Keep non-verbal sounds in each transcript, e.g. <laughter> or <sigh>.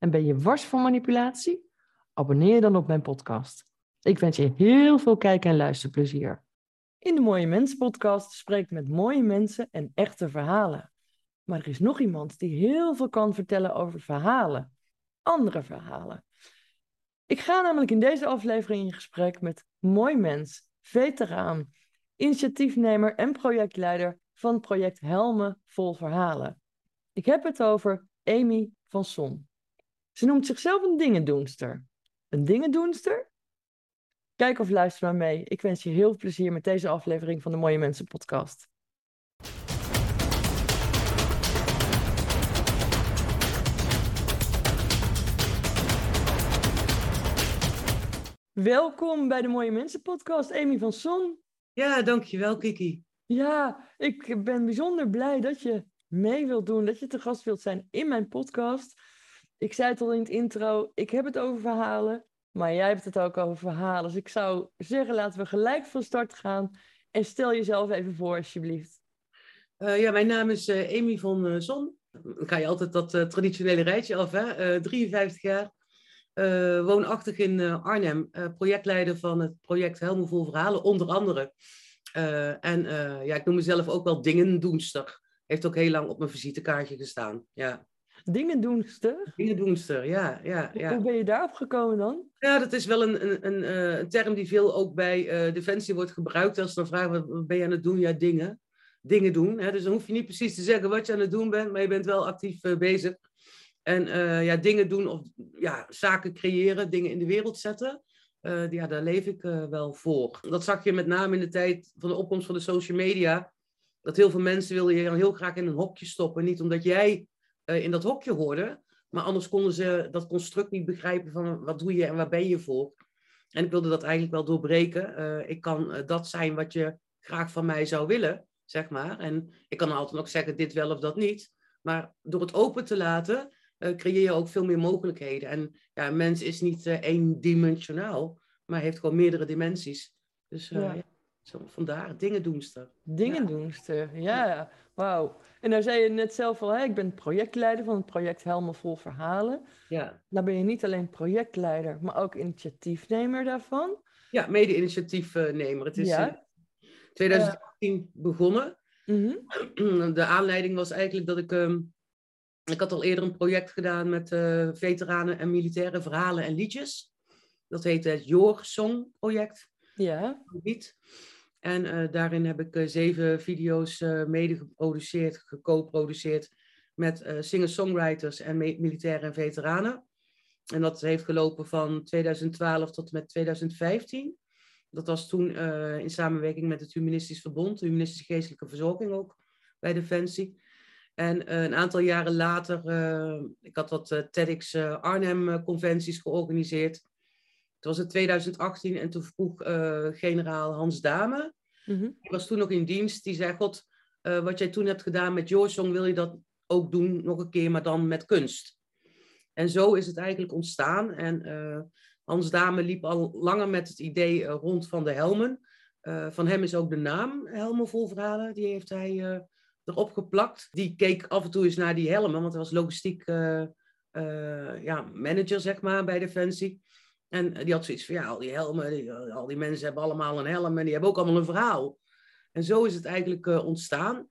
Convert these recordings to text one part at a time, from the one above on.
en ben je wars van manipulatie? Abonneer je dan op mijn podcast. Ik wens je heel veel kijk- en luisterplezier. In de Mooie Mensen podcast spreek ik met mooie mensen en echte verhalen. Maar er is nog iemand die heel veel kan vertellen over verhalen. Andere verhalen. Ik ga namelijk in deze aflevering in gesprek met mooi mens, veteraan, initiatiefnemer en projectleider van project Helmen Vol Verhalen. Ik heb het over Amy van Son. Ze noemt zichzelf een dingendoenster. Een dingendoenster? Kijk of luister maar mee. Ik wens je heel veel plezier met deze aflevering van de Mooie Mensen podcast. Welkom bij de Mooie Mensen podcast, Amy van Son. Ja, dankjewel Kiki. Ja, ik ben bijzonder blij dat je mee wilt doen, dat je te gast wilt zijn in mijn podcast. Ik zei het al in het intro, ik heb het over verhalen, maar jij hebt het ook over verhalen. Dus ik zou zeggen, laten we gelijk van start gaan en stel jezelf even voor alsjeblieft. Uh, ja, mijn naam is uh, Amy van uh, Zon. Dan ga je altijd dat traditionele rijtje af, hè? 53 jaar. woonachtig in Arnhem, projectleider van het project Helmen Vol Verhalen, onder andere. en ja, ik noem mezelf ook wel dingendoenster. Heeft ook heel lang op mijn visitekaartje gestaan. Ja. Dingendoenster? Dingendoenster, ja, ja, ja. Hoe ben je daarop gekomen dan? Ja, dat is wel een, een, een, een term die veel ook bij uh, Defensie wordt gebruikt. Als ze dan vragen, wat ben je aan het doen? Ja, dingen. Dingen doen. Hè? Dus dan hoef je niet precies te zeggen wat je aan het doen bent, maar je bent wel actief uh, bezig. En uh, ja, dingen doen of ja, zaken creëren, dingen in de wereld zetten. ja, daar leef ik wel voor. Dat zag je met name in de tijd van de opkomst van de social media. Dat heel veel mensen wilden je heel graag in een hokje stoppen. Niet omdat jij uh, in dat hokje hoorden. Maar anders konden ze dat construct niet begrijpen van wat doe je en waar ben je voor. En ik wilde dat eigenlijk wel doorbreken. Uh, ik kan uh, dat zijn wat je graag van mij zou willen, zeg maar. En ik kan altijd nog zeggen dit wel of dat niet. Maar door het open te laten, creëer je ook veel meer mogelijkheden. En ja, een mens is niet eendimensionaal, maar heeft gewoon meerdere dimensies. Dus ja. ja. Zo, vandaar, dingendoenster. Dingendoenster, ja. ja. Wauw. En daar zei je net zelf al, hè, ik ben projectleider van het project Helmen Vol Verhalen. Ja. Dan ben je niet alleen projectleider, maar ook initiatiefnemer daarvan. Ja, mede-initiatiefnemer. Het is in 2018 begonnen. Mm -hmm. <clears throat> De aanleiding was eigenlijk dat ik... Um, ik had al eerder een project gedaan met uh, veteranen en militaire verhalen en liedjes. Dat heette het Your Song project. Ja. Niet. En uh, daarin heb ik uh, zeven video's uh, mede geproduceerd, geco-produceerd met singer-songwriters en militairen en veteranen. En dat heeft gelopen van 2012 tot met 2015. Dat was toen in samenwerking met het Humanistisch Verbond, de Humanistische Geestelijke Verzorging ook bij Defensie. En een aantal jaren later, ik had wat TEDx Arnhem-conventies georganiseerd. Het was in 2018 en toen vroeg uh, generaal Hans Dame, mm die was toen nog in dienst, die zei, God, uh, wat jij toen hebt gedaan met Song, wil je dat ook doen nog een keer, maar dan met kunst? En zo is het eigenlijk ontstaan. En uh, Hans Dame liep al langer met het idee rond van de helmen. van hem is ook de naam Helmen Vol Verhalen, die heeft hij erop geplakt. Die keek af en toe eens naar die helmen, want hij was logistiek ja, manager, zeg maar, bij Defensie. En die had zoiets van, ja, al die helmen, die, al die mensen hebben allemaal een helm en die hebben ook allemaal een verhaal. En zo is het eigenlijk uh, ontstaan.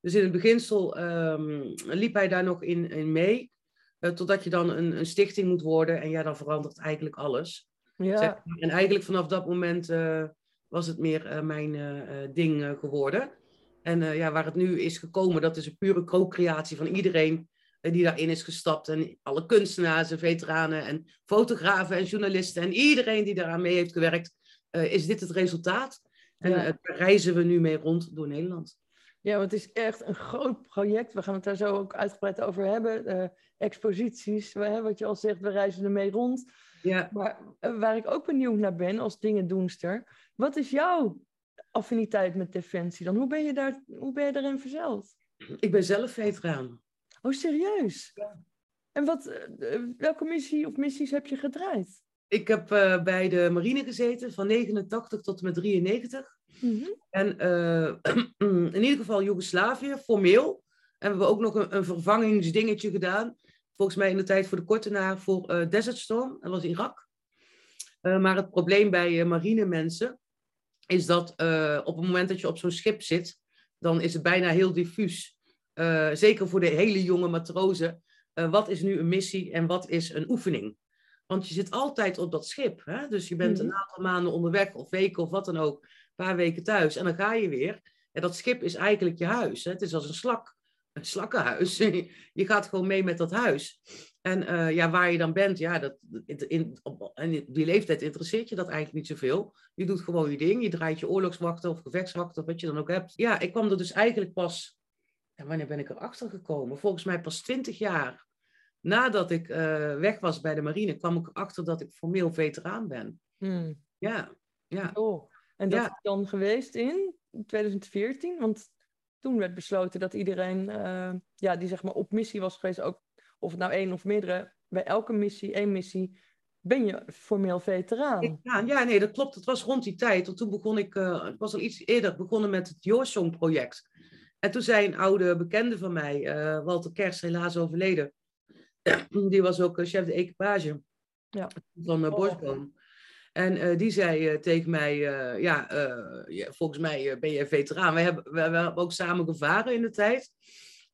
Dus in het beginsel um, liep hij daar nog in, in mee, uh, totdat je dan een, een, stichting moet worden en ja, dan verandert eigenlijk alles. Ja. Zeg, en eigenlijk vanaf dat moment uh, was het meer mijn ding geworden. En ja, waar het nu is gekomen, dat is een pure co-creatie van iedereen die daarin is gestapt. En alle kunstenaars en veteranen en fotografen en journalisten en iedereen die daaraan mee heeft gewerkt, uh, is dit het resultaat. En ja. uh, daar reizen we nu mee rond door Nederland. Ja, want het is echt een groot project. We gaan het daar zo ook uitgebreid over hebben. Uh, exposities, wat je al zegt, we reizen ermee rond. Ja. Maar eh, waar ik ook benieuwd naar ben als dingendoenster, wat is jouw affiniteit met Defensie dan? Hoe ben je, daar, hoe ben je daarin verzeld? Ik ben zelf veteraan. Oh, serieus? Ja. En wat, eh, welke missie of missies heb je gedraaid? Ik heb uh, bij de marine gezeten van 89 tot en met 93. Mm -hmm. En uh, <clears throat> in ieder geval Joegoslavië, formeel. En we hebben ook nog een, een, vervangingsdingetje gedaan. Volgens mij in de tijd voor de kortenaar voor uh, Desert Storm. Dat was Irak. maar het probleem bij marine mensen is dat op het moment dat je op zo'n schip zit, dan is het bijna heel diffuus. Zeker voor de hele jonge matrozen. wat is nu een missie en wat is een oefening? Want je zit altijd op dat schip. Hè? Dus je bent een mhm. aantal maanden onderweg of weken of wat dan ook. Een paar weken thuis. En dan ga je weer. En dat schip is eigenlijk je huis. Hè? Het is als een slak. Een slakkenhuis. <laughs> je gaat gewoon mee met dat huis. En uh, ja, waar je dan bent, ja, dat, in, op, en die leeftijd interesseert je dat eigenlijk niet zoveel. Je doet gewoon je ding. Je draait je oorlogswachten of gevechtswachten of wat je dan ook hebt. Ja, ik kwam er dus eigenlijk pas... Ja, wanneer ben ik erachter gekomen? Volgens mij pas twintig jaar nadat ik uh, weg was bij de marine, kwam ik erachter dat ik formeel veteraan ben. Hmm. Ja, ja. Oh. En dat is dan geweest in 2014? Want toen werd besloten dat iedereen uh, ja, die zeg maar op missie was geweest, ook, of het nou één of meerdere, bij elke missie, één missie, ben je formeel veteraan. Ja, ja nee, dat klopt. Het was rond die tijd. Want toen begon ik, uh, ik was al iets eerder begonnen met het Joorsong project. En toen zei een oude bekende van mij, uh, Walter Kers, helaas overleden, <clears throat> die was ook eh, chef de equipage ja. van uh, Bosboom. En uh, die zei tegen mij, uh, ja, ja, volgens mij ben je veteraan. We hebben, we, hebben ook samen gevaren in de tijd.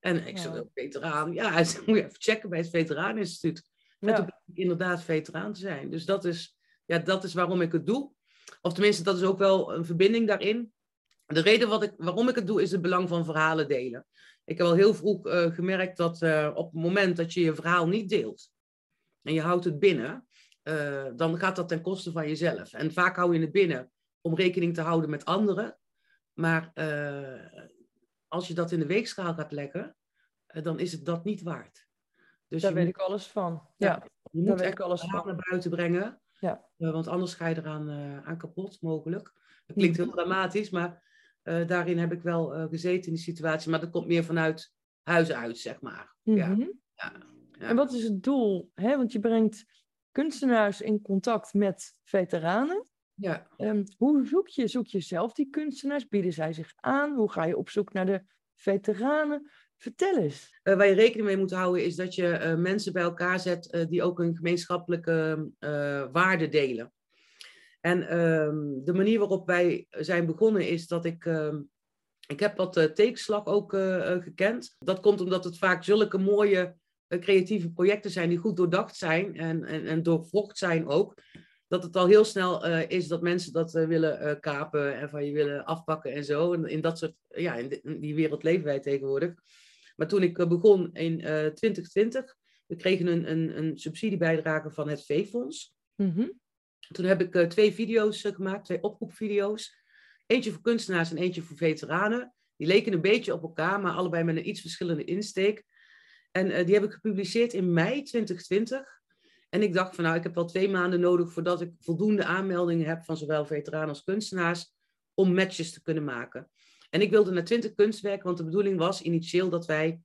En ik zei, veteraan, ja, hij zei, <laughs> moet je even checken bij het Veteraaninstituut. En toen ben ik inderdaad veteraan te zijn. Dus dat is, ja, dat is waarom ik het doe. Of tenminste, dat is ook wel een verbinding daarin. De reden wat ik, waarom ik het doe, is het belang van verhalen delen. Ik heb al heel vroeg uh, gemerkt dat uh, op het moment dat je je verhaal niet deelt en je houdt het binnen, uh, dan gaat dat ten koste van jezelf. En vaak hou je het binnen om rekening te houden met anderen. Maar als je dat in de weegschaal gaat leggen, dan is het dat niet waard. Dus daar weet ik alles van. Ja, je moet echt alles van naar buiten brengen. Ja. want anders ga je eraan aan kapot, mogelijk. Dat klinkt heel dramatisch, maar daarin heb ik wel uh, gezeten in die situatie, maar dat komt meer vanuit huis uit, zeg maar. ja. Mhm. ja. En wat is het doel? Hè? Want je brengt kunstenaars in contact met veteranen. Ja. Um, hoe zoek je? Zoek je zelf die kunstenaars? Bieden zij zich aan? Hoe ga je op zoek naar de veteranen? Vertel eens. Uh, waar je rekening mee moet houden is dat je mensen bij elkaar zet die ook een gemeenschappelijke waarde delen. En um, de manier waarop wij zijn begonnen is dat ik. Um, ik heb wat uh, tekenslag ook uh, gekend. Dat komt omdat het vaak zulke mooie creatieve projecten zijn die goed doordacht zijn en, en, en doorvocht zijn ook. Dat het al heel snel is dat mensen dat willen kapen en van je willen afpakken en zo. En in dat soort, ja, in, die wereld leven wij tegenwoordig. Maar toen ik begon in 2020, we kregen een, een, een subsidiebijdrage van het V-fonds. Mm toen heb ik uh, twee video's uh, gemaakt, twee oproepvideo's. Eentje voor kunstenaars en eentje voor veteranen. Die leken een beetje op elkaar, maar allebei met een iets verschillende insteek. En uh, die heb ik gepubliceerd in mei 2020. En ik dacht van nou, ik heb wel twee maanden nodig voordat ik voldoende aanmeldingen heb van zowel veteranen als kunstenaars om matches te kunnen maken. En ik wilde naar 20 kunstwerken, want de bedoeling was initieel dat wij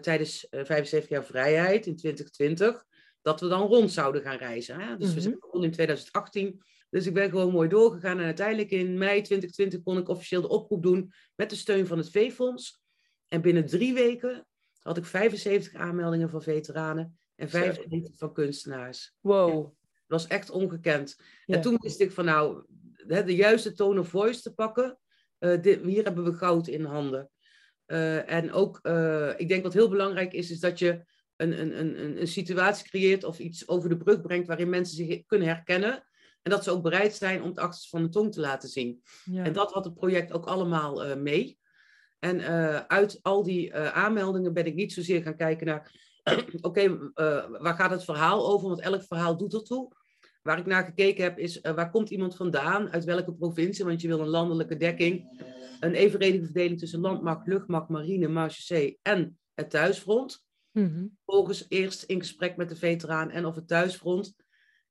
tijdens 75 jaar vrijheid in 2020 dat we dan rond zouden gaan reizen. Hè? Dus we zijn mhm. begonnen in 2018. Dus ik ben gewoon mooi doorgegaan. En uiteindelijk in mei 2020 kon ik officieel de oproep doen met de steun van het V-fonds. En binnen drie weken had ik 75 aanmeldingen van veteranen en 25 van kunstenaars. Wow. dat was echt ongekend. En toen wist ik van nou, de juiste tone of voice te pakken. Uh, dit, hier hebben we goud in handen. Uh, en ook, uh, ik denk wat heel belangrijk is, is dat je een, een, een, een situatie creëert of iets over de brug brengt waarin mensen zich kunnen herkennen. En dat ze ook bereid zijn om het achter van de tong te laten zien. En dat had het project ook allemaal uh, mee. En uh, uit al die uh, aanmeldingen ben ik niet zozeer gaan kijken naar, <clears throat> oké, okay, waar gaat het verhaal over? Want elk verhaal doet ertoe. Waar ik naar gekeken heb is, waar komt iemand vandaan? Uit welke provincie? Want je wil een landelijke dekking. een evenredige verdeling tussen landmacht, luchtmacht, marine, marechaussee en het thuisfront. Mm Volgens eerst in gesprek met de veteraan en of het thuisfront.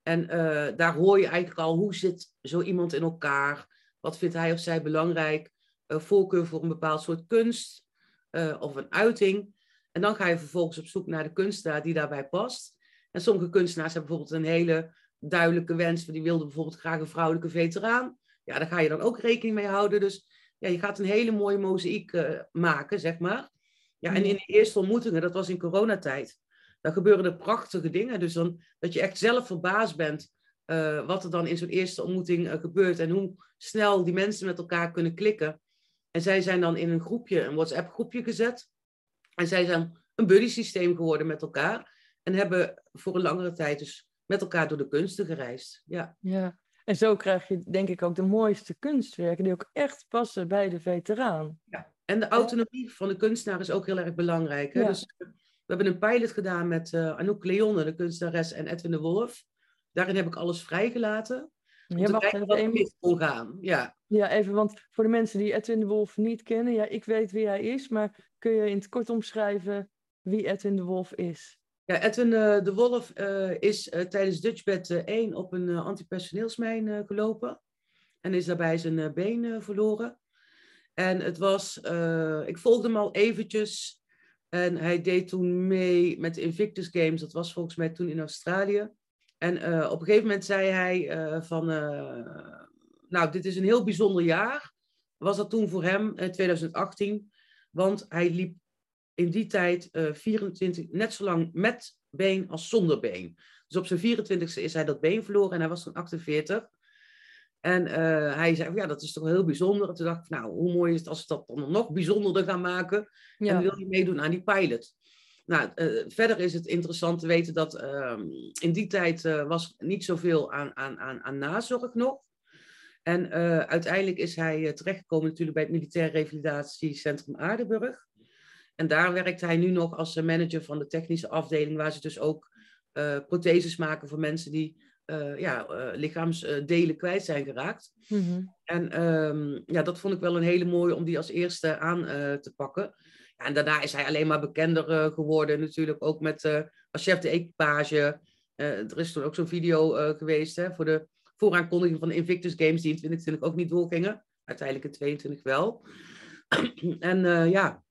En uh, daar hoor je eigenlijk al hoe zit zo iemand in elkaar. Wat vindt hij of zij belangrijk? Voorkeur voor een bepaald soort kunst uh, of een uiting. En dan ga je vervolgens op zoek naar de kunstenaar die daarbij past. En sommige kunstenaars hebben bijvoorbeeld een hele duidelijke wens. Die wilden bijvoorbeeld graag een vrouwelijke veteraan. Ja, daar ga je dan ook rekening mee houden. Dus ja, je gaat een hele mooie mozaïek maken, zeg maar. Ja, en in de eerste ontmoetingen, dat was in coronatijd, dan gebeuren er prachtige dingen. Dus dan, dat je echt zelf verbaasd bent uh, wat er dan in zo'n eerste ontmoeting uh, gebeurt en hoe snel die mensen met elkaar kunnen klikken. En zij zijn dan in een groepje, een WhatsApp-groepje gezet. En zij zijn een buddy-systeem geworden met elkaar. En hebben voor een langere tijd dus met elkaar door de kunsten gereisd. Ja. ja. En zo krijg je denk ik ook de mooiste kunstwerken die ook echt passen bij de veteraan. Ja. En de autonomie van de kunstenaar is ook heel erg belangrijk. Hè? Dus we hebben een pilot gedaan met uh, Anouk Leonne, de kunstenares, en Edwin de Wolf. Daarin heb ik alles vrijgelaten. Ja, wacht even. Kon gaan. Ja. ja, even, want voor de mensen die Edwin de Wolf niet kennen, ja, ik weet wie hij is, maar kun je in het kort omschrijven wie Edwin de Wolf is? Ja, Edwin uh, de Wolf uh, is tijdens Dutchbed 1 op een antipersoneelsmijn gelopen. En is daarbij zijn been verloren. En het was, ik volgde hem al eventjes. En hij deed toen mee met de Invictus Games. Dat was volgens mij toen in Australië. En op een gegeven moment zei hij van, nou, dit is een heel bijzonder jaar. Was dat toen voor hem, 2018. Want hij liep in die tijd 24, net zo lang met been als zonder been. Dus op zijn 24ste is hij dat been verloren en hij was toen 48. En uh, hij zei, ja, dat is toch heel bijzonder. En toen dacht ik, nou, hoe mooi is het als we dat dan nog bijzonderder gaan maken. Ja. En wil je meedoen aan die pilot. Nou, uh, verder is het interessant te weten dat uh, in die tijd was niet zoveel aan, aan, aan, aan nazorg nog. En uiteindelijk is hij terechtgekomen natuurlijk bij het Militair Revalidatiecentrum Aardenburg. En daar werkt hij nu nog als manager van de technische afdeling, waar ze dus ook protheses maken voor mensen die uh, ja, uh, lichaamsdelen kwijt zijn geraakt. Mhm. En um, ja, dat vond ik wel een hele mooie om die als eerste aan te pakken. Ja, en daarna is hij alleen maar bekender geworden, natuurlijk ook met als chef de equipage. er is toen ook zo'n video geweest hè, voor de vooraankondiging van de Invictus Games, die in 2020 ook niet doorgingen. Uiteindelijk in 22 wel. <clears throat> en ja,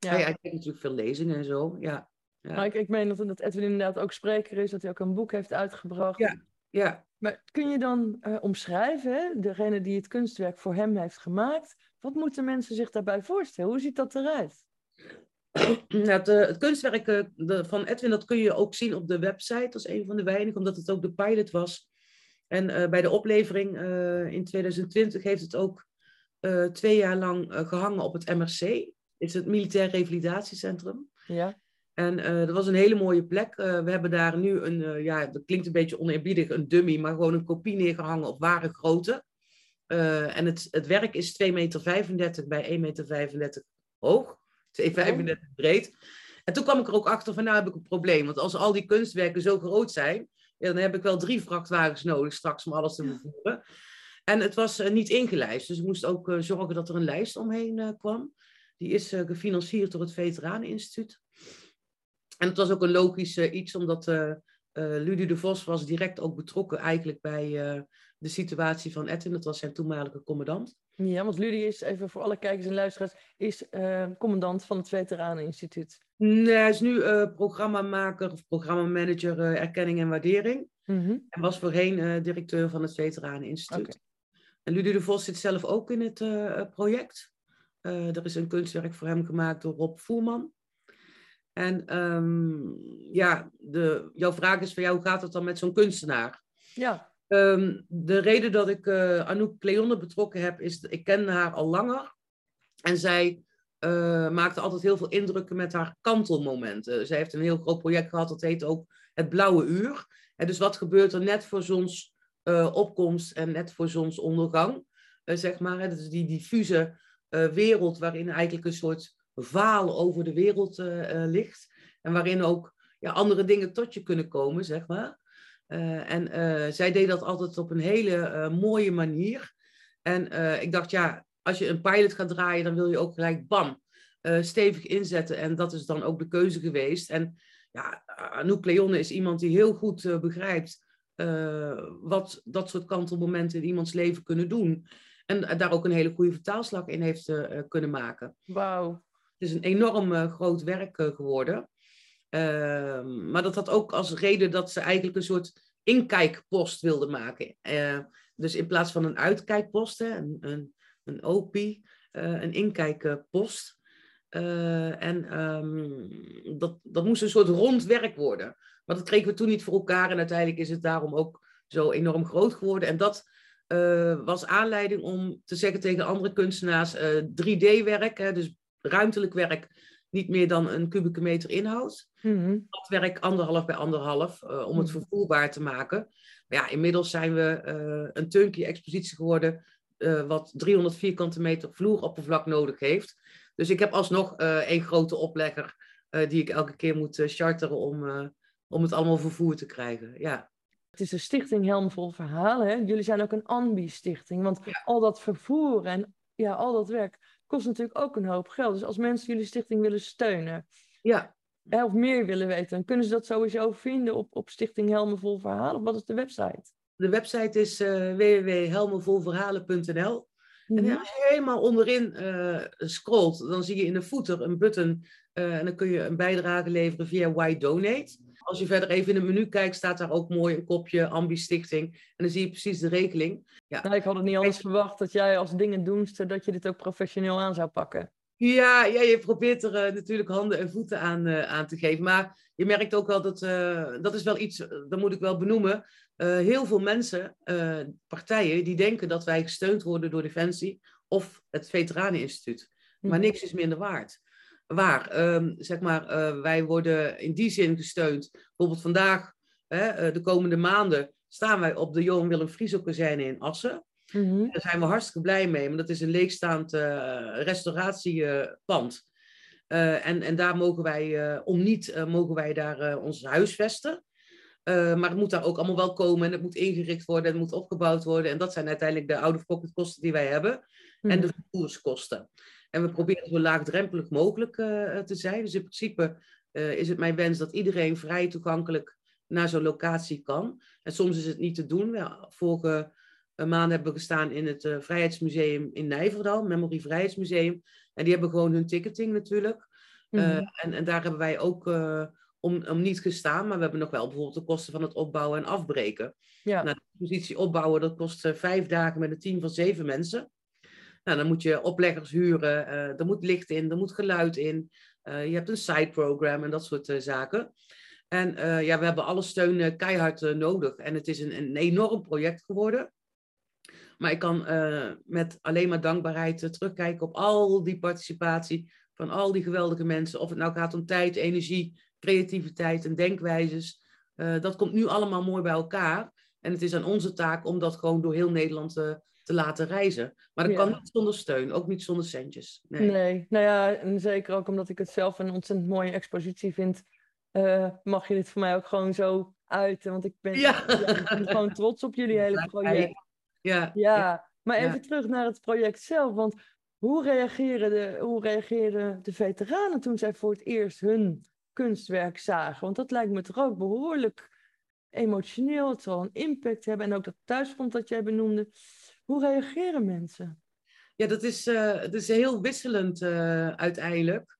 ja. Hij, kreeg natuurlijk veel lezingen en zo. Ja. Ja. Nou, ik, ik meen dat, dat Edwin inderdaad ook spreker is, dat hij ook een boek heeft uitgebracht. Ja, ja. Maar kun je dan uh, omschrijven, hè? degene die het kunstwerk voor hem heeft gemaakt, wat moeten mensen zich daarbij voorstellen? Hoe ziet dat eruit? <clears throat> Nou, het, het, kunstwerk de, van Edwin, dat kun je ook zien op de website als een van de weinigen, omdat het ook de pilot was. En bij de oplevering in 2020 heeft het ook twee jaar lang gehangen op het MRC. Is het Militair Revalidatiecentrum. Ja. En uh, dat was een hele mooie plek. Uh, we hebben daar nu een, uh, ja, dat klinkt een beetje oneerbiedig, een dummy, maar gewoon een kopie neergehangen op ware grootte. en het, het werk is 2,35 meter bij 1,35 meter hoog, 2,35 meter breed. En toen kwam ik er ook achter van, nou heb ik een probleem. Want als al die kunstwerken zo groot zijn, ja, dan heb ik wel drie vrachtwagens nodig straks om alles te vervoeren. En het was niet ingelijst, dus ik moest ook zorgen dat er een lijst omheen kwam. Die is gefinancierd door het Veteraneninstituut. En het was ook een logisch uh, iets, omdat uh, Ludie de Vos was direct ook betrokken eigenlijk bij de situatie van Edwin. Dat was zijn toenmalige commandant. Ja, want Ludie is, even voor alle kijkers en luisteraars, is commandant van het Veteraneninstituut. Nee, hij is nu programmamaker of programmamanager erkenning en waardering. Mm En was voorheen directeur van het Veteraneninstituut. Okay. En Ludie de Vos zit zelf ook in het project. Er is een kunstwerk voor hem gemaakt door Rob Voerman. En um, ja, de, jouw vraag is van jou, hoe gaat het dan met zo'n kunstenaar? Ja. Um, de reden dat ik uh, Anouk Cleonne betrokken heb, is dat ik ken haar al langer. En zij uh, maakte altijd heel veel indrukken met haar kantelmomenten. Zij heeft een heel groot project gehad, dat heet ook Het Blauwe Uur. En dus wat gebeurt er net voor zonsopkomst uh, en net voor zonsondergang? zeg maar, dat is die diffuse wereld waarin eigenlijk een soort vaal over de wereld uh, ligt. En waarin ook ja, andere dingen tot je kunnen komen, zeg maar. En zij deed dat altijd op een hele mooie manier. En ik dacht, ja, als je een pilot gaat draaien, dan wil je ook gelijk bam, stevig inzetten. En dat is dan ook de keuze geweest. En ja, Anouk Leonne is iemand die heel goed begrijpt wat dat soort kantelmomenten in iemands leven kunnen doen. En daar ook een hele goede vertaalslag in heeft kunnen maken. Wauw. Het is een enorm groot werk geworden. Ehm, maar dat had ook als reden dat ze eigenlijk een soort inkijkpost wilden maken. Dus in plaats van een uitkijkpost, hè, een, een, een OP, eh, een inkijkpost. En um, dat, dat moest een soort rond werk worden. Maar dat kregen we toen niet voor elkaar. En uiteindelijk is het daarom ook zo enorm groot geworden. En dat was aanleiding om te zeggen tegen andere kunstenaars: 3D-werk, dus ruimtelijk werk niet meer dan een kubieke meter inhoud. Mm werk anderhalf bij anderhalf, uh, om het mhm. vervoerbaar te maken. Maar ja, inmiddels zijn we een turnkey-expositie geworden, wat 300 vierkante meter vloeroppervlak nodig heeft. Dus ik heb alsnog één grote oplegger die ik elke keer moet charteren om, om het allemaal vervoer te krijgen. Ja. Het is de stichting Helmvol Verhalen. Hè? Jullie zijn ook een ambi-stichting. Want al dat vervoer en ja, al dat werk kost natuurlijk ook een hoop geld. Dus als mensen jullie stichting willen steunen, ja. of meer willen weten, dan kunnen ze dat sowieso vinden op, op Stichting Helmen Vol Verhalen. Wat is de website? De website is uh, www.helmenvolverhalen.nl. En mhm. als je helemaal onderin uh, scrolt, dan zie je in de footer een button. Uh, en dan kun je een bijdrage leveren via Why Donate. Als je verder even in het menu kijkt, staat daar ook mooi een kopje Ambi Stichting. En dan zie je precies de rekening. Ja. Nou, ik had het niet anders verwacht dat jij als dingen doenste, dat je dit ook professioneel aan zou pakken. Ja, ja je probeert er uh, natuurlijk handen en voeten aan, uh, aan te geven. Maar je merkt ook wel dat, uh, dat is wel iets, dat moet ik wel benoemen. heel veel mensen, partijen, die denken dat wij gesteund worden door Defensie of het Veteraneninstituut. Maar mhm. niks is minder waard waar. Um, zeg maar, uh, wij worden in die zin gesteund. Bijvoorbeeld vandaag, hè, uh, de komende maanden, staan wij op de Johan Willem Frieso-kazerne in Assen. Mm -hmm. Daar zijn we hartstikke blij mee, want dat is een leegstaand uh, restauratiepand. en, en daar mogen wij, om niet, mogen wij daar ons huisvesten. maar het moet daar ook allemaal wel komen en het moet ingericht worden en het moet opgebouwd worden. En dat zijn uiteindelijk de oude pocket kosten die wij hebben. Mm. En de mhm. vervoerskosten. En we proberen zo laagdrempelig mogelijk uh, te zijn. Dus in principe uh, is het mijn wens dat iedereen vrij toegankelijk naar zo'n locatie kan. En soms is het niet te doen. Vorige maand hebben we gestaan in het uh, Vrijheidsmuseum in Nijverdal, Memory Vrijheidsmuseum. En die hebben gewoon hun ticketing natuurlijk. Mm -hmm. en, en daar hebben wij ook om, om niet gestaan, maar we hebben nog wel bijvoorbeeld de kosten van het opbouwen en afbreken. Ja. Nou, de positie opbouwen, dat kost vijf dagen met een team van zeven mensen. Nou, dan moet je opleggers huren, uh, er moet licht in, er moet geluid in. Uh, je hebt een side program en dat soort uh, zaken. En ja, we hebben alle steun keihard nodig. En het is een, een enorm project geworden. Maar ik kan met alleen maar dankbaarheid terugkijken op al die participatie van al die geweldige mensen. Of het nou gaat om tijd, energie, creativiteit en denkwijzes. dat komt nu allemaal mooi bij elkaar. En het is aan onze taak om dat gewoon door heel Nederland te te laten reizen. Maar dat kan niet zonder steun, ook niet zonder centjes. Nee. nee, nou ja, en zeker ook omdat ik het zelf een ontzettend mooie expositie vind, uh, mag je dit voor mij ook gewoon zo uiten. Want ik ben, ja. <laughs> ik ben gewoon trots op jullie <laughs> hele project. Ja, ja. maar even terug naar het project zelf. Want hoe reageerden, de, hoe reageerden de veteranen toen zij voor het eerst hun kunstwerk zagen? Want dat lijkt me toch ook behoorlijk emotioneel. Het zal een impact hebben. En ook dat thuisfront dat jij benoemde. Hoe reageren mensen? Ja, dat is, uh, dat is heel wisselend uh, uiteindelijk.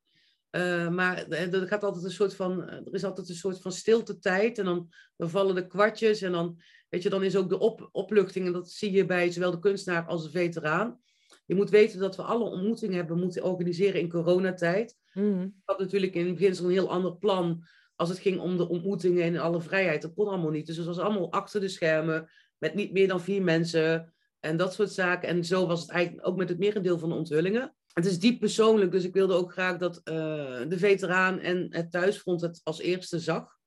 Uh, maar er, gaat altijd een soort van, er is altijd een soort van stilte tijd. En dan, dan vallen de kwartjes. En dan, weet je, dan is ook de op, opluchting. En dat zie je bij zowel de kunstenaar als de veteraan. Je moet weten dat we alle ontmoetingen hebben moeten organiseren in coronatijd. Mm. Ik had natuurlijk in het begin zo'n heel ander plan. Als het ging om de ontmoetingen en alle vrijheid. Dat kon allemaal niet. Dus het was allemaal achter de schermen. Met niet meer dan vier mensen en dat soort zaken. En zo was het eigenlijk ook met het merendeel van de onthullingen. Het is diep persoonlijk, dus ik wilde ook graag dat uh, de veteraan en het thuisfront het als eerste zag.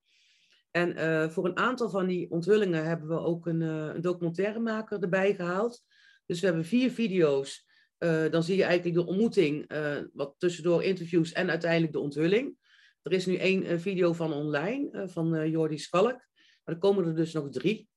En uh, voor een aantal van die onthullingen hebben we ook een, uh, een documentairemaker erbij gehaald. Dus we hebben vier video's. dan zie je eigenlijk de ontmoeting, wat tussendoor interviews en uiteindelijk de onthulling. Er is nu één video van online, van Jordi Schalk. Maar er komen er dus nog drie.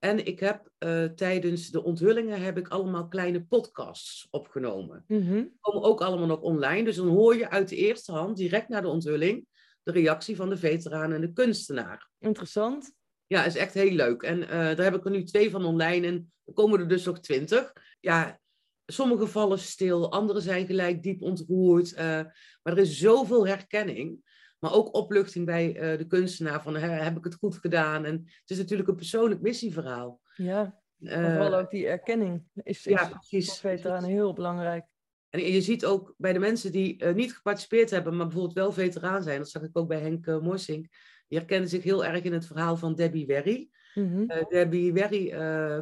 En ik heb uh, tijdens de onthullingen heb ik allemaal kleine podcasts opgenomen. Mm Die komen ook allemaal nog online. Dus dan hoor je uit de eerste hand, direct na de onthulling, de reactie van de veteraan en de kunstenaar. Interessant. Ja, is echt heel leuk. En uh, daar heb ik er nu twee van online en er komen er dus nog twintig. Ja, sommige vallen stil, andere zijn gelijk diep ontroerd. Uh, maar er is zoveel herkenning. Maar ook opluchting bij uh, de kunstenaar van heb ik het goed gedaan? En het is natuurlijk een persoonlijk missieverhaal. Ja, vooral ook die erkenning is, is ja, precies. voor veteranen heel belangrijk. En je ziet ook bij de mensen die uh, niet geparticipeerd hebben, maar bijvoorbeeld wel veteraan zijn, dat zag ik ook bij Henk uh, Morsink, die herkennen zich heel erg in het verhaal van Debbie Werry. Mm -hmm. uh, Debbie Werry,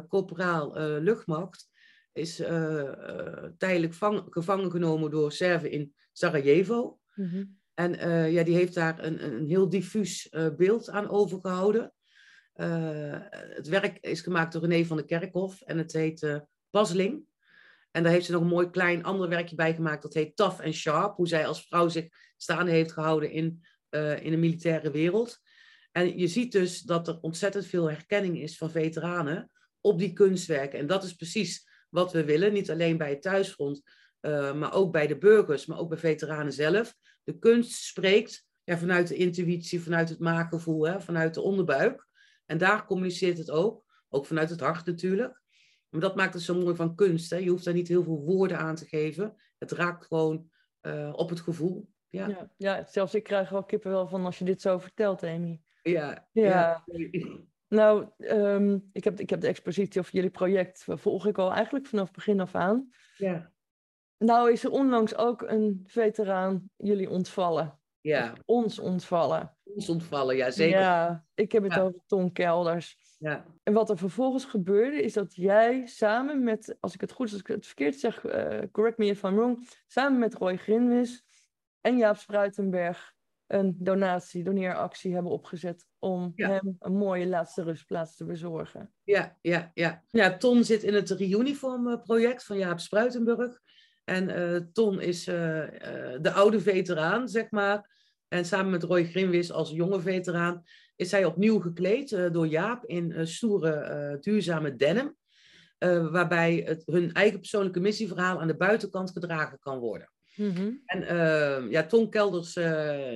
corporaal luchtmacht, is tijdelijk vang, gevangen genomen door Serven in Sarajevo. Mm -hmm. En ja, die heeft daar een, een heel diffuus beeld aan overgehouden. het werk is gemaakt door René van der Kerkhof en het heet Pasling. En daar heeft ze nog een mooi klein ander werkje bij gemaakt. Dat heet Tough and Sharp. Hoe zij als vrouw zich staande heeft gehouden in, in de militaire wereld. En je ziet dus dat er ontzettend veel herkenning is van veteranen op die kunstwerken. En dat is precies wat we willen. Niet alleen bij het thuisfront, uh, maar ook bij de burgers, maar ook bij veteranen zelf. De kunst spreekt ja, vanuit de intuïtie, vanuit het maakgevoel, hè, vanuit de onderbuik. En daar communiceert het ook. Ook vanuit het hart natuurlijk. Maar dat maakt het zo mooi van kunst. Hè? Je hoeft daar niet heel veel woorden aan te geven. Het raakt gewoon uh, op het gevoel. Ja. ja. Ja, zelfs ik krijg wel kippenvel van als je dit zo vertelt, Amy. Ja. ja. Nou, um, ik, heb, ik heb de expositie of jullie project volg ik al eigenlijk vanaf begin af aan. Ja. Nou is er onlangs ook een veteraan jullie ontvallen. Ja. Of ons ontvallen. Ons ontvallen, ja zeker. Ja, ik heb het over Ton Kelders. Ja. En wat er vervolgens gebeurde, is dat jij samen met, als ik het goed, als ik het verkeerd zeg, uh, correct me if I'm wrong, samen met Roy Grinwis en Jaap Spruitenberg een donatie, doneeractie hebben opgezet om hem een mooie laatste rustplaats te bezorgen. Ja, ja, ja. ja Ton zit in het Reuniform eh, project van Jaap Spruitenberg. En uh, Ton is uh, de oude veteraan, zeg maar. En samen met Roy Grinwis als jonge veteraan is hij opnieuw gekleed uh, door Jaap in uh, stoere, uh, duurzame denim. waarbij het, hun eigen persoonlijke missieverhaal aan de buitenkant gedragen kan worden. Mm -hmm. En ja, Ton Kelders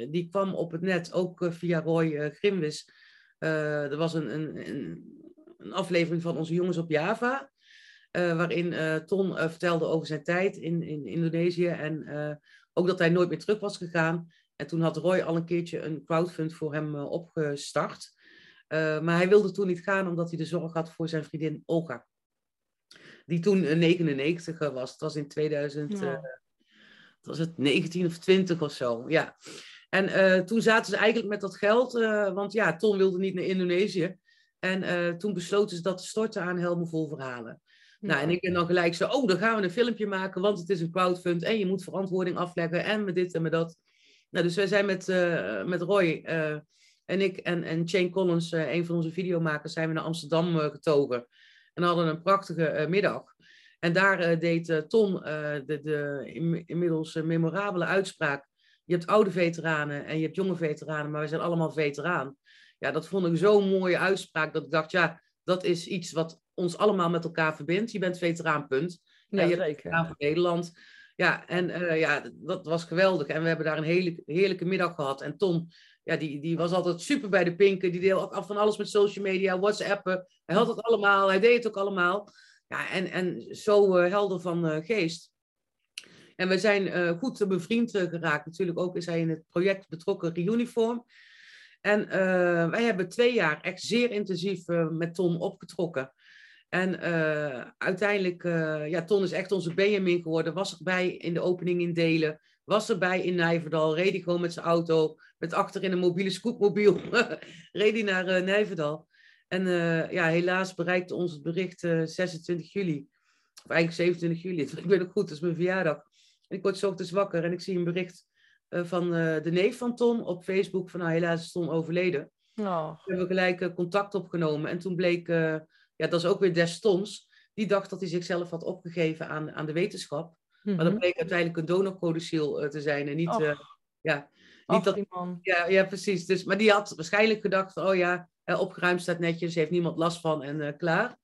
die kwam op het net ook via Roy Grimwis. er was een, een, een, aflevering van Onze Jongens op Java. Waarin Ton vertelde over zijn tijd in, in Indonesië. En ook dat hij nooit meer terug was gegaan. En toen had Roy al een keertje een crowdfund voor hem uh, opgestart. Uh, maar hij wilde toen niet gaan omdat hij de zorg had voor zijn vriendin Olga. Die toen 99 was. Het was in 2000, ja. uh, was het 19 of 20 of zo. Ja. En toen zaten ze eigenlijk met dat geld, want ja, Ton wilde niet naar Indonesië. En toen besloten ze dat te storten aan Helme Vol Verhalen. Nou, en ik ben dan gelijk zo, oh, dan gaan we een filmpje maken, want het is een crowdfund en je moet verantwoording afleggen en met dit en met dat. Nou, dus wij zijn met, uh, met Roy uh, en ik en, en Shane Collins, uh, een van onze videomakers, zijn we naar Amsterdam getogen. En hadden een prachtige middag. En daar deed Ton de, de inmiddels memorabele uitspraak. Je hebt oude veteranen en je hebt jonge veteranen, maar we zijn allemaal veteraan. Ja, dat vond ik zo'n mooie uitspraak dat ik dacht, ja, dat is iets wat ons allemaal met elkaar verbindt. Je bent veteraan, punt. Ja, en je zeker. bent veteraan voor Nederland. Ja, en uh, ja, dat was geweldig. En we hebben daar een hele, heerlijke middag gehad. En Tom, ja, die, die was altijd super bij de pinken. Die deed ook af van alles met social media, WhatsAppen. Hij had het allemaal, hij deed het ook allemaal. Ja, en, en zo uh, helder van uh, geest. En we zijn goed bevriend geraakt. Natuurlijk ook is hij in het project betrokken Reuniform. En wij hebben twee jaar echt zeer intensief met Tom opgetrokken. En uh, uiteindelijk, uh, ja, Ton is echt onze Benjamin geworden. Was erbij in de opening in Delen. Was erbij in Nijverdal. Reed hij gewoon met zijn auto. Met achterin een mobiele scootmobiel. <laughs> reed hij naar uh, Nijverdal. En ja, helaas bereikte ons het bericht 26 juli. Of eigenlijk 27 juli. <laughs> Ik ben ook goed, dat is mijn verjaardag. En ik word zo ochtends wakker en ik zie een bericht van de neef van Ton op Facebook. Van nou, helaas is Ton overleden. Oh. We hebben gelijk contact opgenomen. En toen bleek ja, dat is ook weer Destons. Die dacht dat hij zichzelf had opgegeven aan, aan de wetenschap. Mm -hmm. Maar dat mhm. bleek uiteindelijk een donorcodiciel uh, te zijn. En niet, uh, ja, niet Och, dat, ja, ja, precies. Dus, maar die had waarschijnlijk gedacht: oh ja, opgeruimd staat netjes, heeft niemand last van en klaar.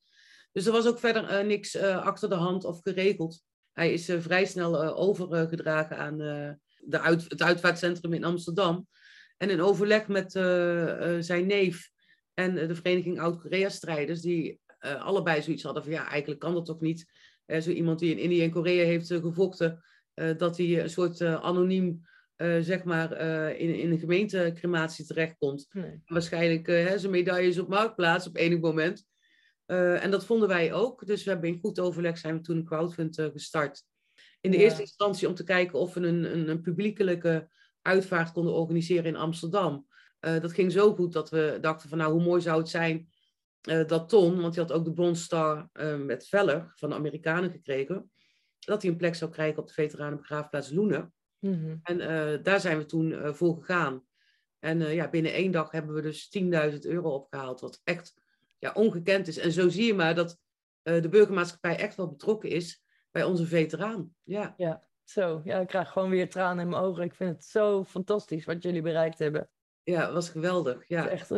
Dus er was ook verder niks achter de hand of geregeld. Hij is vrij snel overgedragen aan de uit, het uitvaartcentrum in Amsterdam. En in overleg met zijn neef en de Vereniging Oud-Korea-strijders, die allebei zoiets hadden van ja, eigenlijk kan dat toch niet. zo iemand die in Indië en Korea heeft gevochten, dat hij een soort anoniem uh, zeg maar, uh, in, in een gemeentecrimatie terechtkomt. Nee. Waarschijnlijk uh, zijn medailles op marktplaats op enig moment. en dat vonden wij ook. Dus we hebben in goed overleg zijn we toen een crowdfund gestart. In de eerste instantie om te kijken of we een, een, een, publiekelijke uitvaart konden organiseren in Amsterdam. dat ging zo goed dat we dachten van nou, hoe mooi zou het zijn dat Ton, want hij had ook de Bronze Star met Veller van de Amerikanen gekregen, dat hij een plek zou krijgen op de veteranenbegraafplaats Loenen. Mhm. En uh, daar zijn we toen uh, voor gegaan. En uh, ja, binnen één dag hebben we dus 10.000 euro opgehaald, wat echt ja, ongekend is. En zo zie je maar dat de burgermaatschappij echt wel betrokken is bij onze veteraan. Ja, ja zo. Ja, ik krijg gewoon weer tranen in mijn ogen. Ik vind het zo fantastisch wat jullie bereikt hebben. Ja, het was geweldig. Ja. Echt,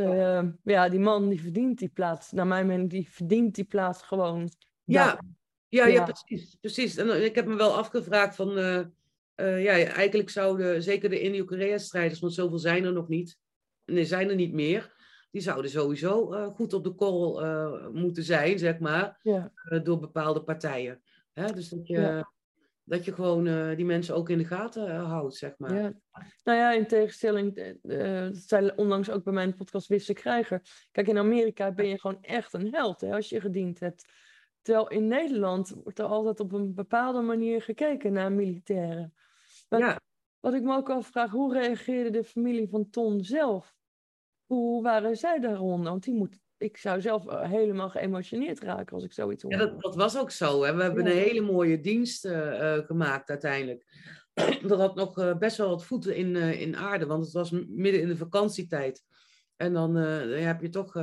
ja, die man die verdient die plaats. Naar mijn mening, die verdient die plaats gewoon. Ja, ja, ja, ja, precies, precies. En ik heb me wel afgevraagd van uh, ja, eigenlijk zouden zeker de Indo-Korea-strijders, want zoveel zijn er nog niet, en er zijn er niet meer, die zouden sowieso goed op de korrel moeten zijn, zeg maar, ja. door bepaalde partijen. Hè? Dus dat je, ja. Dat je gewoon die mensen ook in de gaten houdt, zeg maar. Ja. Nou ja, in tegenstelling, dat zei onlangs ook bij mijn podcast Wisse Krijger. Kijk, in Amerika ben je gewoon echt een held hè, als je gediend hebt. Terwijl in Nederland wordt er altijd op een bepaalde manier gekeken naar militairen. ja. Wat ik me ook afvraag, hoe reageerde de familie van Ton zelf? Hoe waren zij daaronder? Want die moet, ik zou zelf eh, helemaal geëmotioneerd raken als ik zoiets hoor. Ja, dat, dat was ook zo. Hè? We hebben een hele mooie dienst uh, gemaakt uiteindelijk. <clears throat> dat had nog uh, best wel wat voeten in, in aarde, want het was midden in de vakantietijd. En dan heb je toch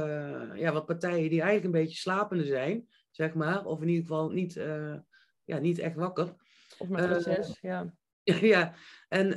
ja, wat partijen die eigenlijk een beetje slapende zijn zeg maar. Of in ieder geval niet, ja, niet echt wakker. Of met reces, uh, <laughs> ja. ja, en,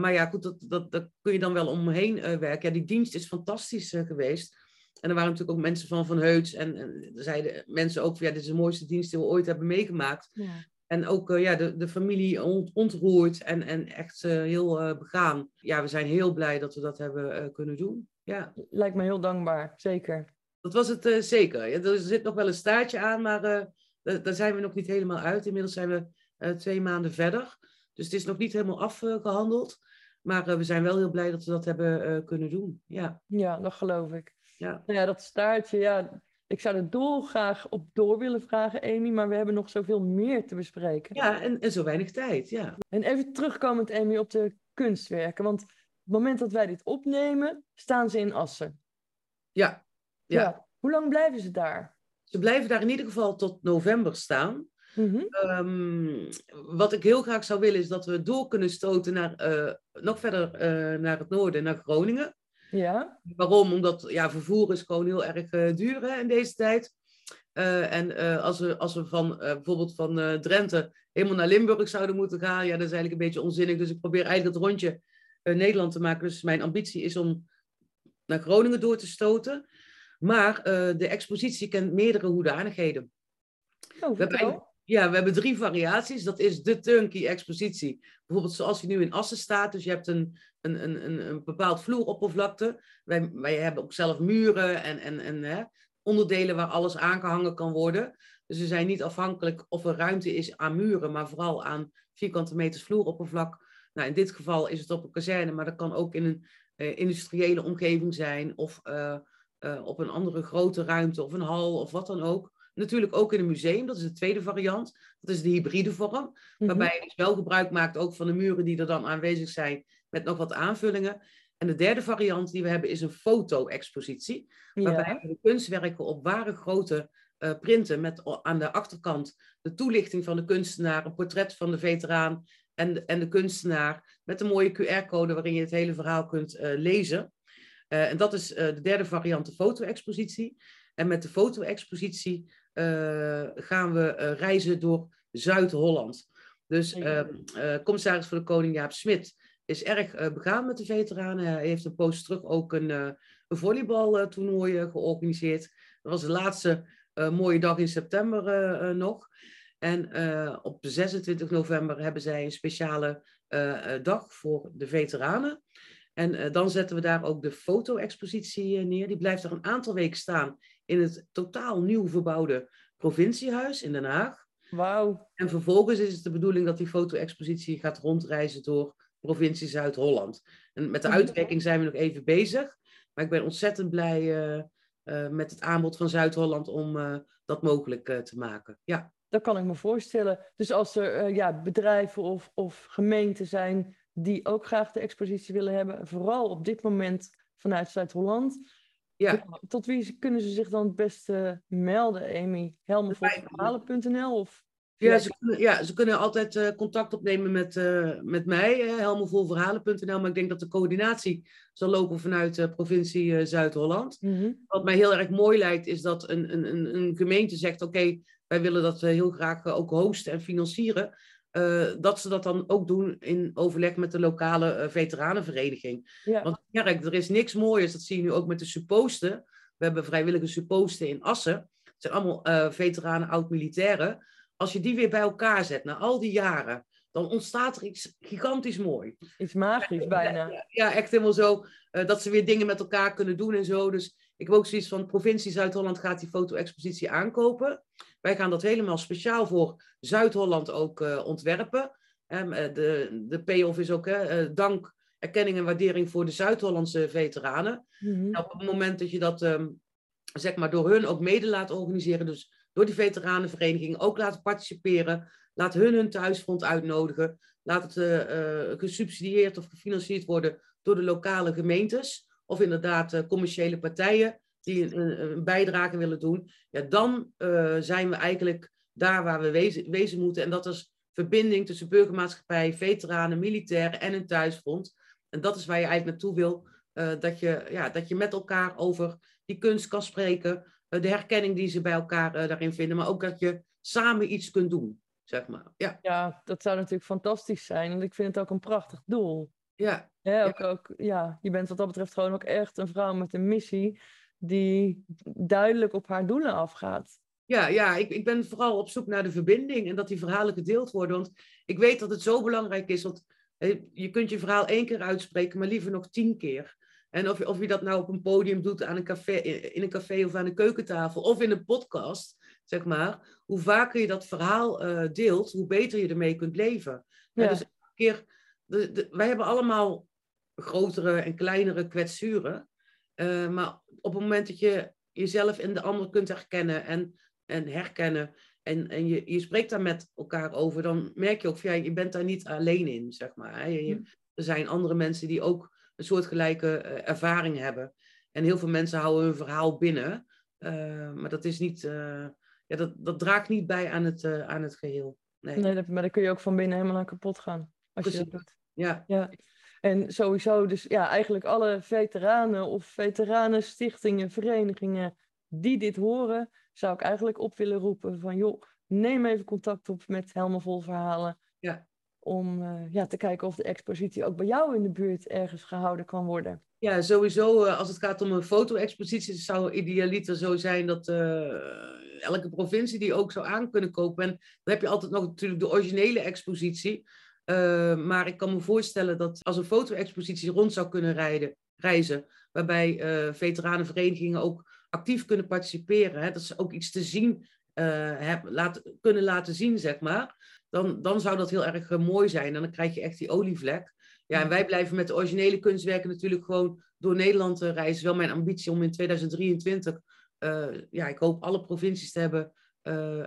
maar ja, goed, dat, dat, dat kun je dan wel omheen werken. Ja, die dienst is fantastisch geweest. En er waren natuurlijk ook mensen van Van Heuts. En, en zeiden mensen ook van, ja, dit is de mooiste dienst die we ooit hebben meegemaakt. Ja. En ook ja, de, de familie ont, ontroerd en, en echt heel begaan. Ja, we zijn heel blij dat we dat hebben kunnen doen. Ja. Lijkt me heel dankbaar, zeker. Dat was het zeker. er zit nog wel een staartje aan, maar daar zijn we nog niet helemaal uit. Inmiddels zijn we twee maanden verder. Dus het is nog niet helemaal afgehandeld. Maar we zijn wel heel blij dat we dat hebben kunnen doen. Ja. ja, dat geloof ik. Ja. Nou ja, dat staartje, ja, ik zou er dolgraag op door willen vragen, Amy, maar we hebben nog zoveel meer te bespreken. Ja, en, en zo weinig tijd, ja. En even terugkomend, Amy, op de kunstwerken. Want op het moment dat wij dit opnemen, staan ze in Assen. Ja, ja. Hoe lang blijven ze daar? Ze blijven daar in ieder geval tot november staan. Mm wat ik heel graag zou willen is dat we door kunnen stoten naar, uh, nog verder uh, naar het noorden, naar Groningen. Ja. Waarom? Omdat ja, vervoer is gewoon heel erg uh, duur hè, in deze tijd. en als, we, als we van bijvoorbeeld van Drenthe helemaal naar Limburg zouden moeten gaan, ja, dat is eigenlijk een beetje onzinnig. Dus ik probeer eigenlijk het rondje Nederland te maken. Dus mijn ambitie is om naar Groningen door te stoten. Maar de expositie kent meerdere hoedanigheden. Oh, we hebben, ja, we hebben drie variaties. Dat is de turnkey expositie. Bijvoorbeeld zoals die nu in Assen staat. Dus je hebt een, een, een, een bepaald vloeroppervlakte. Wij, wij hebben ook zelf muren en, en, en hè, onderdelen waar alles aangehangen kan worden. Dus we zijn niet afhankelijk of er ruimte is aan muren, maar vooral aan vierkante meters vloeroppervlak. Nou, in dit geval is het op een kazerne, maar dat kan ook in een uh, industriële omgeving zijn of uh, uh, op een andere grote ruimte of een hal of wat dan ook. Natuurlijk ook in een museum, dat is de tweede variant. Dat is de hybride vorm, mhm. waarbij je dus wel gebruik maakt ook van de muren die er dan aanwezig zijn, met nog wat aanvullingen. En de derde variant die we hebben is een foto-expositie, waarbij we de kunstwerken op ware grote uh, printen met aan de achterkant de toelichting van de kunstenaar, een portret van de veteraan en de, en de kunstenaar, met een mooie QR-code waarin je het hele verhaal kunt uh, lezen. Uh, en dat is de derde variant, de foto-expositie. En met de foto-expositie gaan we reizen door Zuid-Holland. Dus commissaris voor de Koning Jaap Smit is erg begaan met de veteranen. Hij heeft een poos terug ook een, een volleybaltoernooi georganiseerd. Dat was de laatste mooie dag in september nog. En op 26 november hebben zij een speciale dag voor de veteranen. En dan zetten we daar ook de foto-expositie neer. Die blijft er een aantal weken staan in het totaal nieuw verbouwde provinciehuis in Den Haag. Wauw. En vervolgens is het de bedoeling dat die foto-expositie gaat rondreizen door provincie Zuid-Holland. En met de mhm. uitwerking zijn we nog even bezig. Maar ik ben ontzettend blij uh, uh, met het aanbod van Zuid-Holland om uh, dat mogelijk te maken. Ja. Dat kan ik me voorstellen. Dus als er ja, bedrijven of, of gemeenten zijn die ook graag de expositie willen hebben, vooral op dit moment vanuit Zuid-Holland, ja. Tot wie kunnen ze zich dan het beste melden, Amy? Helmenvolverhalen.nl of... Ja ze, kunnen, ja, ze kunnen altijd uh, contact opnemen met, uh, met mij, uh, helmenvolverhalen.nl. Maar ik denk dat de coördinatie zal lopen vanuit de provincie Zuid-Holland. Mm Wat mij heel erg mooi lijkt, is dat een, een, een gemeente zegt... oké, wij willen dat heel graag ook hosten en financieren. Dat ze dat dan ook doen in overleg met de lokale veteranenvereniging. Ja. Want er is niks moois, dat zie je nu ook met de supposten. We hebben vrijwillige supposten in Assen. Het zijn allemaal veteranen, oud-militairen. Als je die weer bij elkaar zet, na al die jaren, dan ontstaat er iets gigantisch mooi. Iets magisch bijna. Ja, ja, echt helemaal zo. dat ze weer dingen met elkaar kunnen doen en zo. Dus ik heb ook zoiets van, provincie Zuid-Holland gaat die foto-expositie aankopen. Wij gaan dat helemaal speciaal voor Zuid-Holland ook uh, ontwerpen. Um, de, de payoff is ook uh, dank, erkenning en waardering voor de Zuid-Hollandse veteranen. Mm op het moment dat je dat um, zeg maar door hun ook mede laat organiseren, dus door die veteranenvereniging ook laten participeren, laat hun hun thuisfront uitnodigen, laat het uh, gesubsidieerd of gefinancierd worden door de lokale gemeentes of inderdaad commerciële partijen die een, bijdrage willen doen, ja, dan zijn we eigenlijk daar waar we wezen, moeten. En dat is verbinding tussen burgermaatschappij, veteranen, militairen en een thuisfront. En dat is waar je eigenlijk naartoe wil. Dat, je, ja, dat je met elkaar over die kunst kan spreken. Uh, de herkenning die ze bij elkaar daarin vinden. Maar ook dat je samen iets kunt doen. Zeg maar. ja. ja, dat zou natuurlijk fantastisch zijn. En ik vind het ook een prachtig doel. Ja. Ja, ook, ja. Ook, ja, je bent wat dat betreft gewoon ook echt een vrouw met een missie die duidelijk op haar doelen afgaat. Ja, ja ik, ik ben vooral op zoek naar de verbinding en dat die verhalen gedeeld worden. Want ik weet dat het zo belangrijk is, want je kunt je verhaal één keer uitspreken, maar liever nog tien keer. En of, of je dat nou op een podium doet, aan een café, in een café of aan een keukentafel of in een podcast, zeg maar. Hoe vaker je dat verhaal uh, deelt, hoe beter je ermee kunt leven. Ja. dus een keer, de, de, wij hebben allemaal grotere en kleinere kwetsuren. Uh, maar op het moment dat je jezelf in de ander kunt herkennen en, en herkennen. En, en je, je spreekt daar met elkaar over, dan merk je ook van ja, je bent daar niet alleen in, zeg maar. Hè. Je, hm. er zijn andere mensen die ook een soortgelijke uh, ervaring hebben. En heel veel mensen houden hun verhaal binnen. Uh, maar dat is niet, uh, ja, dat, dat draagt niet bij aan het, aan het geheel. Nee, nee maar dan kun je ook van binnen helemaal aan kapot gaan. Als Precies. je dat doet. Ja. ja. En sowieso dus ja, eigenlijk alle veteranen of veteranenstichtingen, verenigingen die dit horen, zou ik eigenlijk op willen roepen van joh, neem even contact op met Helemaal Vol Verhalen. Om uh, ja, te kijken of de expositie ook bij jou in de buurt ergens gehouden kan worden. Ja, sowieso uh, als het gaat om een foto-expositie zou idealiter zo zijn dat uh, elke provincie die ook zou aan kunnen kopen. En dan heb je altijd nog natuurlijk de originele expositie. Maar ik kan me voorstellen dat als een foto-expositie rond zou kunnen rijden, reizen, waarbij veteranenverenigingen ook actief kunnen participeren, hè, dat ze ook iets te zien uh, kunnen laten zien, zeg maar, dan, dan zou dat heel erg mooi zijn. En dan krijg je echt die olievlek. Ja, en wij blijven met de originele kunstwerken natuurlijk gewoon door Nederland reizen. Wel mijn ambitie om in 2023, ja, ik hoop alle provincies te hebben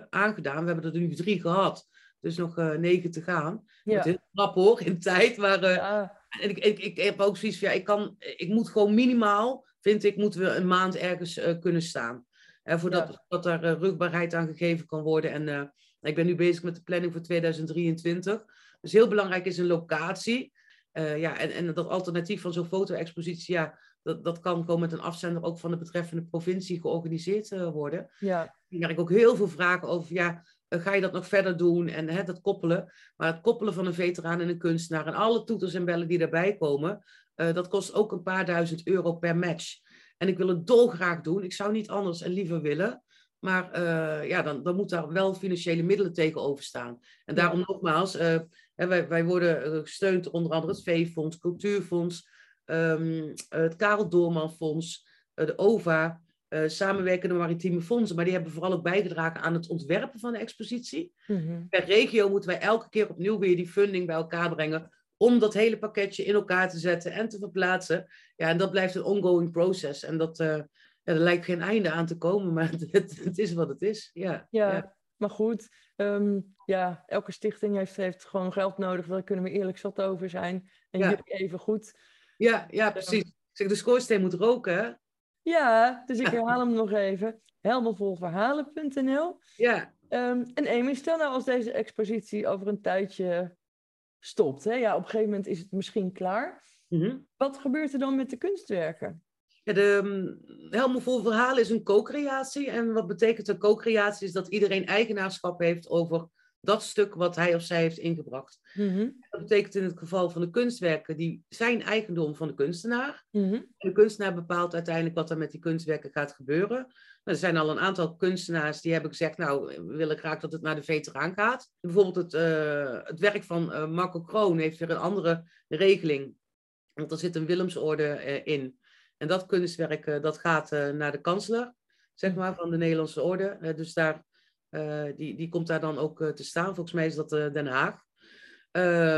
aangedaan. We hebben er nu drie gehad. Dus nog negen te gaan. Ja. Het is knap hoor, in tijd. Maar ja. en ik, ik, ik heb ook zoiets van, ja, ik, kan, ik moet gewoon minimaal, vind ik, moeten we een maand ergens kunnen staan. Uh, voordat ja. dat er rugbaarheid aan gegeven kan worden. En ik ben nu bezig met de planning voor 2023. Dus heel belangrijk is een locatie. ja, en, en dat alternatief van zo'n foto-expositie, ja, dat, dat kan gewoon met een afzender ook van de betreffende provincie georganiseerd worden. Ja. Daar krijg ik ook heel veel vragen over, ja, eh, ga je dat nog verder doen en hè, dat koppelen. Maar het koppelen van een veteraan en een kunstenaar en alle toeters en bellen die daarbij komen, dat kost ook een paar duizend euro per match. En ik wil het dolgraag doen. Ik zou niet anders en liever willen. Maar uh, ja, dan, dan moet daar wel financiële middelen tegenover staan. En daarom nogmaals, uh, wij, wij worden gesteund onder andere het V-fonds, Cultuurfonds, um, het Karel Doorman Fonds, de OVA, samenwerkende maritieme fondsen. Maar die hebben vooral ook bijgedragen aan het ontwerpen van de expositie. Mm Per regio moeten wij elke keer opnieuw weer die funding bij elkaar brengen om dat hele pakketje in elkaar te zetten en te verplaatsen. Ja, en dat blijft een ongoing process. En dat, ja, er lijkt geen einde aan te komen, maar <laughs> het, het is wat het is. Ja, ja, maar goed. Um, ja, elke stichting heeft, heeft gewoon geld nodig. Daar kunnen we eerlijk zat over zijn. En ja. jullie even goed. Ja, ja precies. Um, zeg, de schoorsteen moet roken, Ja, dus ik herhaal hem nog even. Helmelvolverhalen.nl Ja. Um, en Amy, stel nou als deze expositie over een tijdje stopt. Hè? Ja, op een gegeven moment is het misschien klaar. Mm Wat gebeurt er dan met de kunstwerken? Ja, de um, Helemaal Vol Verhaal is een co-creatie. En wat betekent een co-creatie? Is dat iedereen eigenaarschap heeft over dat stuk wat hij of zij heeft ingebracht. Mm-hmm. Dat betekent in het geval van de kunstwerken, die zijn eigendom van de kunstenaar. Mm-hmm. De kunstenaar bepaalt uiteindelijk wat er met die kunstwerken gaat gebeuren. Er zijn al een aantal kunstenaars die hebben gezegd, nou, we willen graag dat het naar de veteraan gaat. Bijvoorbeeld het, uh, het werk van uh, Marco Kroon heeft weer een andere regeling. Want er zit een Willemsorde uh, in. En dat kunstwerk, dat gaat naar de kansler, zeg maar, van de Nederlandse orde. dus daar, die, die komt daar dan ook te staan. Volgens mij is dat Den Haag.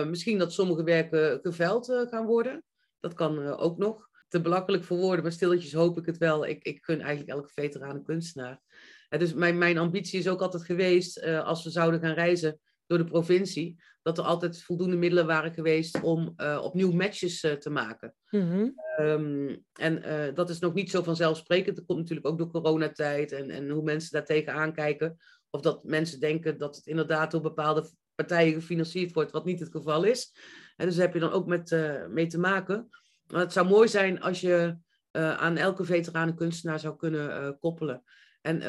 misschien dat sommige werken geveld gaan worden. Dat kan ook nog te belachelijk voor woorden, maar stilletjes hoop ik het wel. Ik, ik gun eigenlijk elke veteraan een kunstenaar. En dus mijn, mijn ambitie is ook altijd geweest, als we zouden gaan reizen door de provincie, dat er altijd voldoende middelen waren geweest om uh, opnieuw matches uh, te maken. Mm-hmm. Um, en dat is nog niet zo vanzelfsprekend. Dat komt natuurlijk ook door coronatijd en, en hoe mensen daar tegenaan kijken. Of dat mensen denken dat het inderdaad door bepaalde partijen gefinancierd wordt, wat niet het geval is. En dus daar heb je dan ook met, mee te maken. Maar het zou mooi zijn als je aan elke veteranen kunstenaar zou kunnen koppelen. En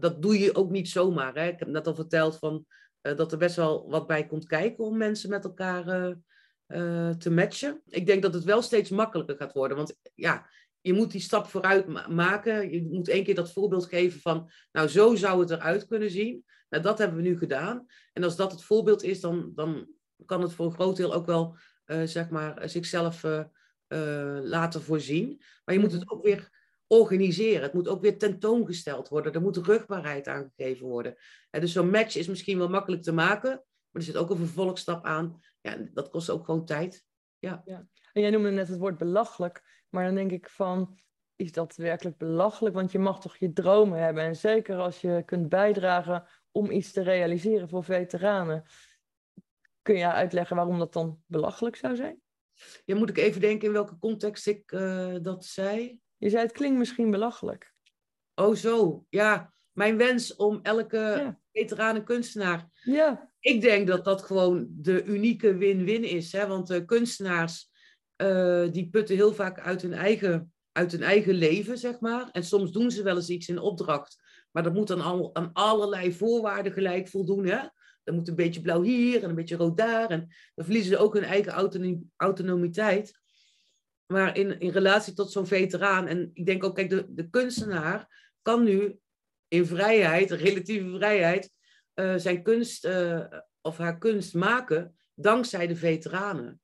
dat doe je ook niet zomaar. Hè? Ik heb net al verteld van, dat er best wel wat bij komt kijken om mensen met elkaar te matchen. Ik denk dat het wel steeds makkelijker gaat worden. Want ja, je moet die stap vooruit ma maken. Je moet één keer dat voorbeeld geven van, nou zo zou het eruit kunnen zien. Nou, dat hebben we nu gedaan. En als dat het voorbeeld is, dan, dan kan het voor een groot deel ook wel, zeg maar, zichzelf laten voorzien. Maar je moet het ook weer organiseren. Het moet ook weer tentoongesteld worden. Er moet rugbaarheid aangegeven worden. En dus zo'n match is misschien wel makkelijk te maken, maar er zit ook een vervolgstap aan. Ja, dat kost ook gewoon tijd. Ja. ja. En jij noemde net het woord belachelijk, maar dan denk ik van, is dat werkelijk belachelijk? Want je mag toch je dromen hebben. En zeker als je kunt bijdragen om iets te realiseren voor veteranen. Kun je uitleggen waarom dat dan belachelijk zou zijn? Ja, moet ik even denken in welke context ik uh, dat zei? Je zei het klinkt misschien belachelijk. Oh zo, ja. Mijn wens om elke ja. veterane kunstenaar. Ja. Ik denk dat dat gewoon de unieke win-win is. Hè? Want de kunstenaars uh, die putten heel vaak uit hun, eigen, uit hun eigen leven, zeg maar. En soms doen ze wel eens iets in opdracht. Maar dat moet dan al aan allerlei voorwaarden gelijk voldoen. Hè? Dan moet een beetje blauw hier en een beetje rood daar. En dan verliezen ze ook hun eigen autonomie, autonomiteit. Maar in, in relatie tot zo'n veteraan, en ik denk ook, kijk, de, de kunstenaar kan nu in vrijheid, relatieve vrijheid, uh, zijn kunst uh, of haar kunst maken dankzij de veteranen.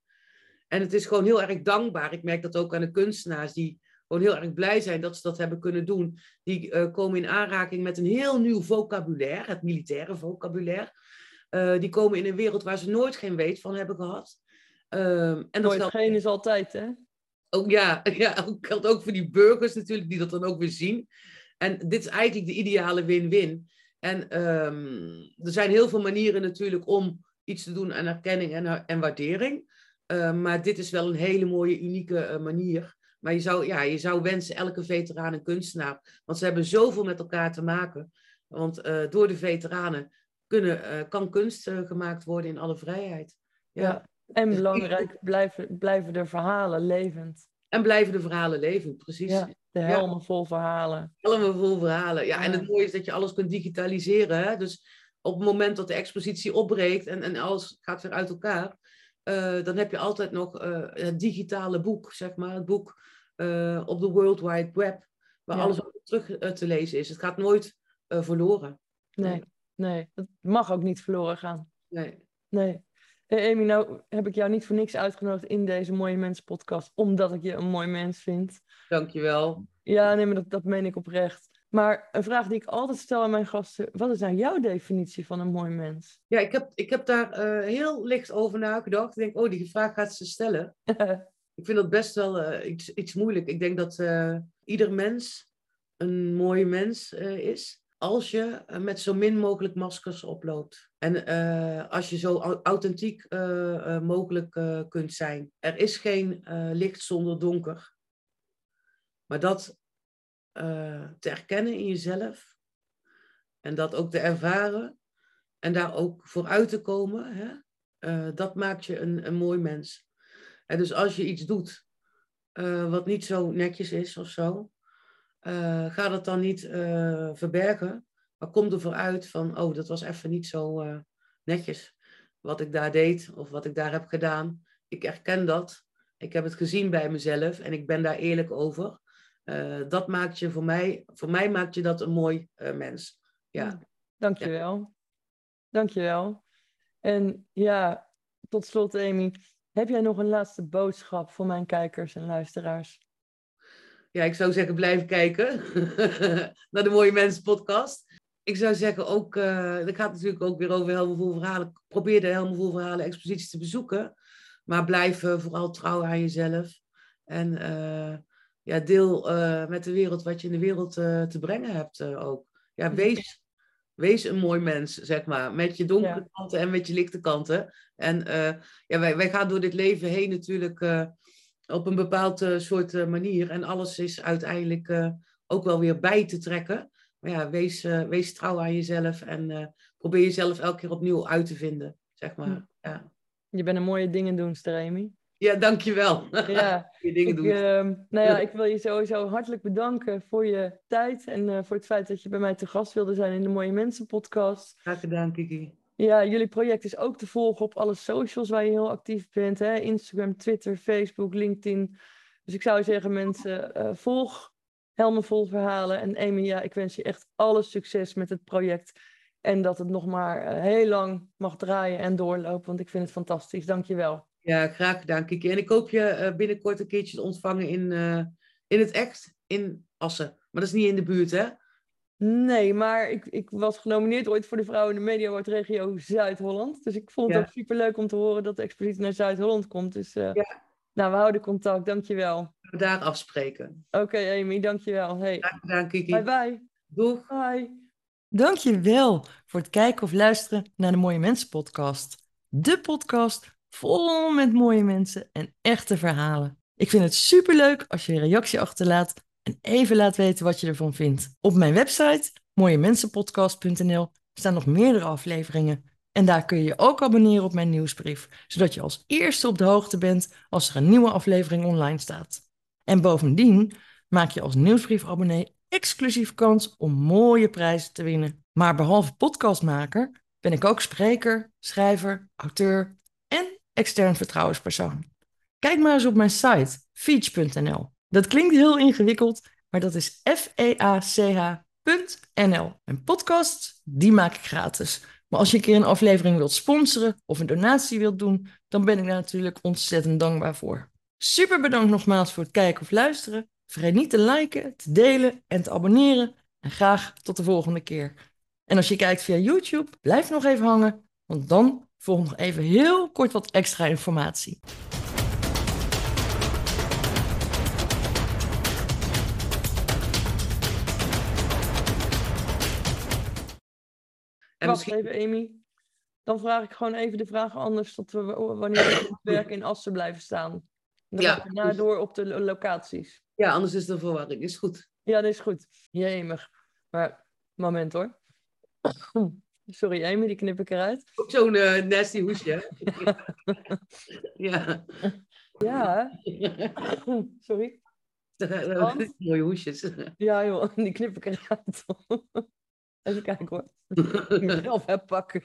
En het is gewoon heel erg dankbaar. Ik merk dat ook aan de kunstenaars die gewoon heel erg blij zijn dat ze dat hebben kunnen doen. Die uh, komen in aanraking met een heel nieuw vocabulaire, het militaire vocabulaire. Die komen in een wereld waar ze nooit geen weet van hebben gehad. Uh, en nooit dat geen is altijd, hè? Ook, ja, <laughs> ja, geldt ook voor die burgers natuurlijk, die dat dan ook weer zien. En dit is eigenlijk de ideale win-win. En um, er zijn heel veel manieren natuurlijk om iets te doen aan erkenning en, en waardering. Uh, maar dit is wel een hele mooie, unieke uh, manier. Maar je zou, ja, je zou wensen, elke veteraan en kunstenaar. Want ze hebben zoveel met elkaar te maken. Want uh, door de veteranen kunnen, uh, kan kunst gemaakt worden in alle vrijheid. Ja. En belangrijk, blijven, blijven de verhalen levend. En blijven de verhalen levend, precies. Ja, de helmen ja. vol verhalen. Helmen vol verhalen, ja. En het mooie is dat je alles kunt digitaliseren. Hè? Dus op het moment dat de expositie opbreekt en, en alles gaat weer uit elkaar, uh, dan heb je altijd nog het digitale boek, zeg maar. Het boek op de World Wide Web. waar alles op terug te lezen is. Het gaat nooit verloren. Nee, nee, dat mag ook niet verloren gaan. Nee. Nee. Hey Amy, nou heb ik jou niet voor niks uitgenodigd in deze Mooie Mensen podcast, omdat ik je een mooi mens vind. Dankjewel. Ja, nee, maar dat, dat meen ik oprecht. Maar een vraag die ik altijd stel aan mijn gasten: wat is nou jouw definitie van een mooi mens? Ja, ik heb, ik heb daar uh, heel licht over nagedacht. Ik denk, oh, die vraag gaat ze stellen. <laughs> ik vind dat best wel uh, iets, iets moeilijk. Ik denk dat uh, ieder mens een mooi mens is als je met zo min mogelijk maskers oploopt. En als je zo authentiek mogelijk kunt zijn. Er is geen licht zonder donker. Maar dat te erkennen in jezelf. En dat ook te ervaren. En daar ook vooruit te komen. Hè? Dat maakt je een, een mooi mens. En dus als je iets doet wat niet zo netjes is of zo. Ga dat dan niet verbergen. Maar kom er vooruit van, oh, dat was even niet zo netjes. Wat ik daar deed of wat ik daar heb gedaan. Ik erken dat. Ik heb het gezien bij mezelf en ik ben daar eerlijk over. Dat maakt je voor mij, voor mij maakt je dat een mooi mens. Ja. Dankjewel. Ja. Dankjewel. En ja, tot slot Amy, heb jij nog een laatste boodschap voor mijn kijkers en luisteraars? Ja, ik zou zeggen blijf kijken <laughs> naar de Mooie Mensen podcast. Ik zou zeggen ook, uh, dat gaat natuurlijk ook weer over helemaal verhalen. Probeer de helemaal verhalen exposities te bezoeken. Maar blijf vooral trouw aan jezelf. En ja, deel met de wereld wat je in de wereld te brengen hebt ook. Ja, wees, wees een mooi mens, zeg maar. Met je donkere ja. kanten en met je lichte kanten. En ja, wij, wij gaan door dit leven heen natuurlijk op een bepaald soort manier. En alles is uiteindelijk ook wel weer bij te trekken. Maar ja, wees, wees trouw aan jezelf en probeer jezelf elke keer opnieuw uit te vinden, zeg maar. Ja. Je bent een mooie dingen doen, Remy. Ja, dankjewel. <laughs> Ja, je dingen ik, uh, nou ja, ik wil je sowieso hartelijk bedanken voor je tijd en uh, voor het feit dat je bij mij te gast wilde zijn in de Mooie Mensen podcast. Graag gedaan, Kiki. Ja, jullie project is ook te volgen op alle socials waar je heel actief bent. Hè? Instagram, Twitter, Facebook, LinkedIn. Dus ik zou zeggen, mensen, uh, volg Helmen Vol Verhalen. En Amy, ja, ik wens je echt alle succes met het project. En dat het nog maar eh, heel lang mag draaien en doorlopen, want ik vind het fantastisch. Dank je wel. Ja, graag gedaan, Kiki. En ik hoop je uh, binnenkort een keertje te ontvangen in, in het echt in Assen. Maar dat is niet in de buurt, hè? Nee, maar ik, ik was genomineerd ooit voor de Vrouwen in de Media Award Regio Zuid-Holland. Dus ik vond het ja. ook superleuk om te horen dat de expositie naar Zuid-Holland komt. Dus uh, ja. nou, we houden contact. Dankjewel. We daar afspreken. Oké, okay, Amy, dankjewel. Hey. Graag gedaan, Kiki. Bye bye. Doeg. Bye. Dankjewel voor het kijken of luisteren naar de Mooie Mensen podcast. De podcast vol met mooie mensen en echte verhalen. Ik vind het superleuk als je een reactie achterlaat en even laat weten wat je ervan vindt. Op mijn website mooiemensenpodcast.nl staan nog meerdere afleveringen. En daar kun je je ook abonneren op mijn nieuwsbrief, zodat je als eerste op de hoogte bent als er een nieuwe aflevering online staat. En bovendien maak je als nieuwsbriefabonnee exclusief kans om mooie prijzen te winnen. Maar behalve podcastmaker ben ik ook spreker, schrijver, auteur en extern vertrouwenspersoon. Kijk maar eens op mijn site, feach.nl. Dat klinkt heel ingewikkeld, maar dat is F-E-A-C-H.nl. En podcasts, die maak ik gratis. Maar als je een keer een aflevering wilt sponsoren of een donatie wilt doen, dan ben ik daar natuurlijk ontzettend dankbaar voor. Super bedankt nogmaals voor het kijken of luisteren. Vergeet niet te liken, te delen en te abonneren. En graag tot de volgende keer. En als je kijkt via YouTube, blijf nog even hangen, want dan volgt nog even heel kort wat extra informatie. En Wacht misschien... even, Amy. Dan vraag ik gewoon even de vraag anders tot we wanneer we het werk in Assen blijven staan. Dan ja. ik door op de locaties. Ja, anders is de verwarring. Is goed. Ja, dat is goed. Jemig. Maar, moment hoor. <clears throat> Sorry, Amy, die knip ik eruit. Ook zo'n uh, nasty hoesje. <laughs> ja. Ja. <laughs> Sorry. <laughs> Mooie hoesjes. Ja, joh, die knip ik eruit. Even kijken hoor. <laughs> Ik heb pakken.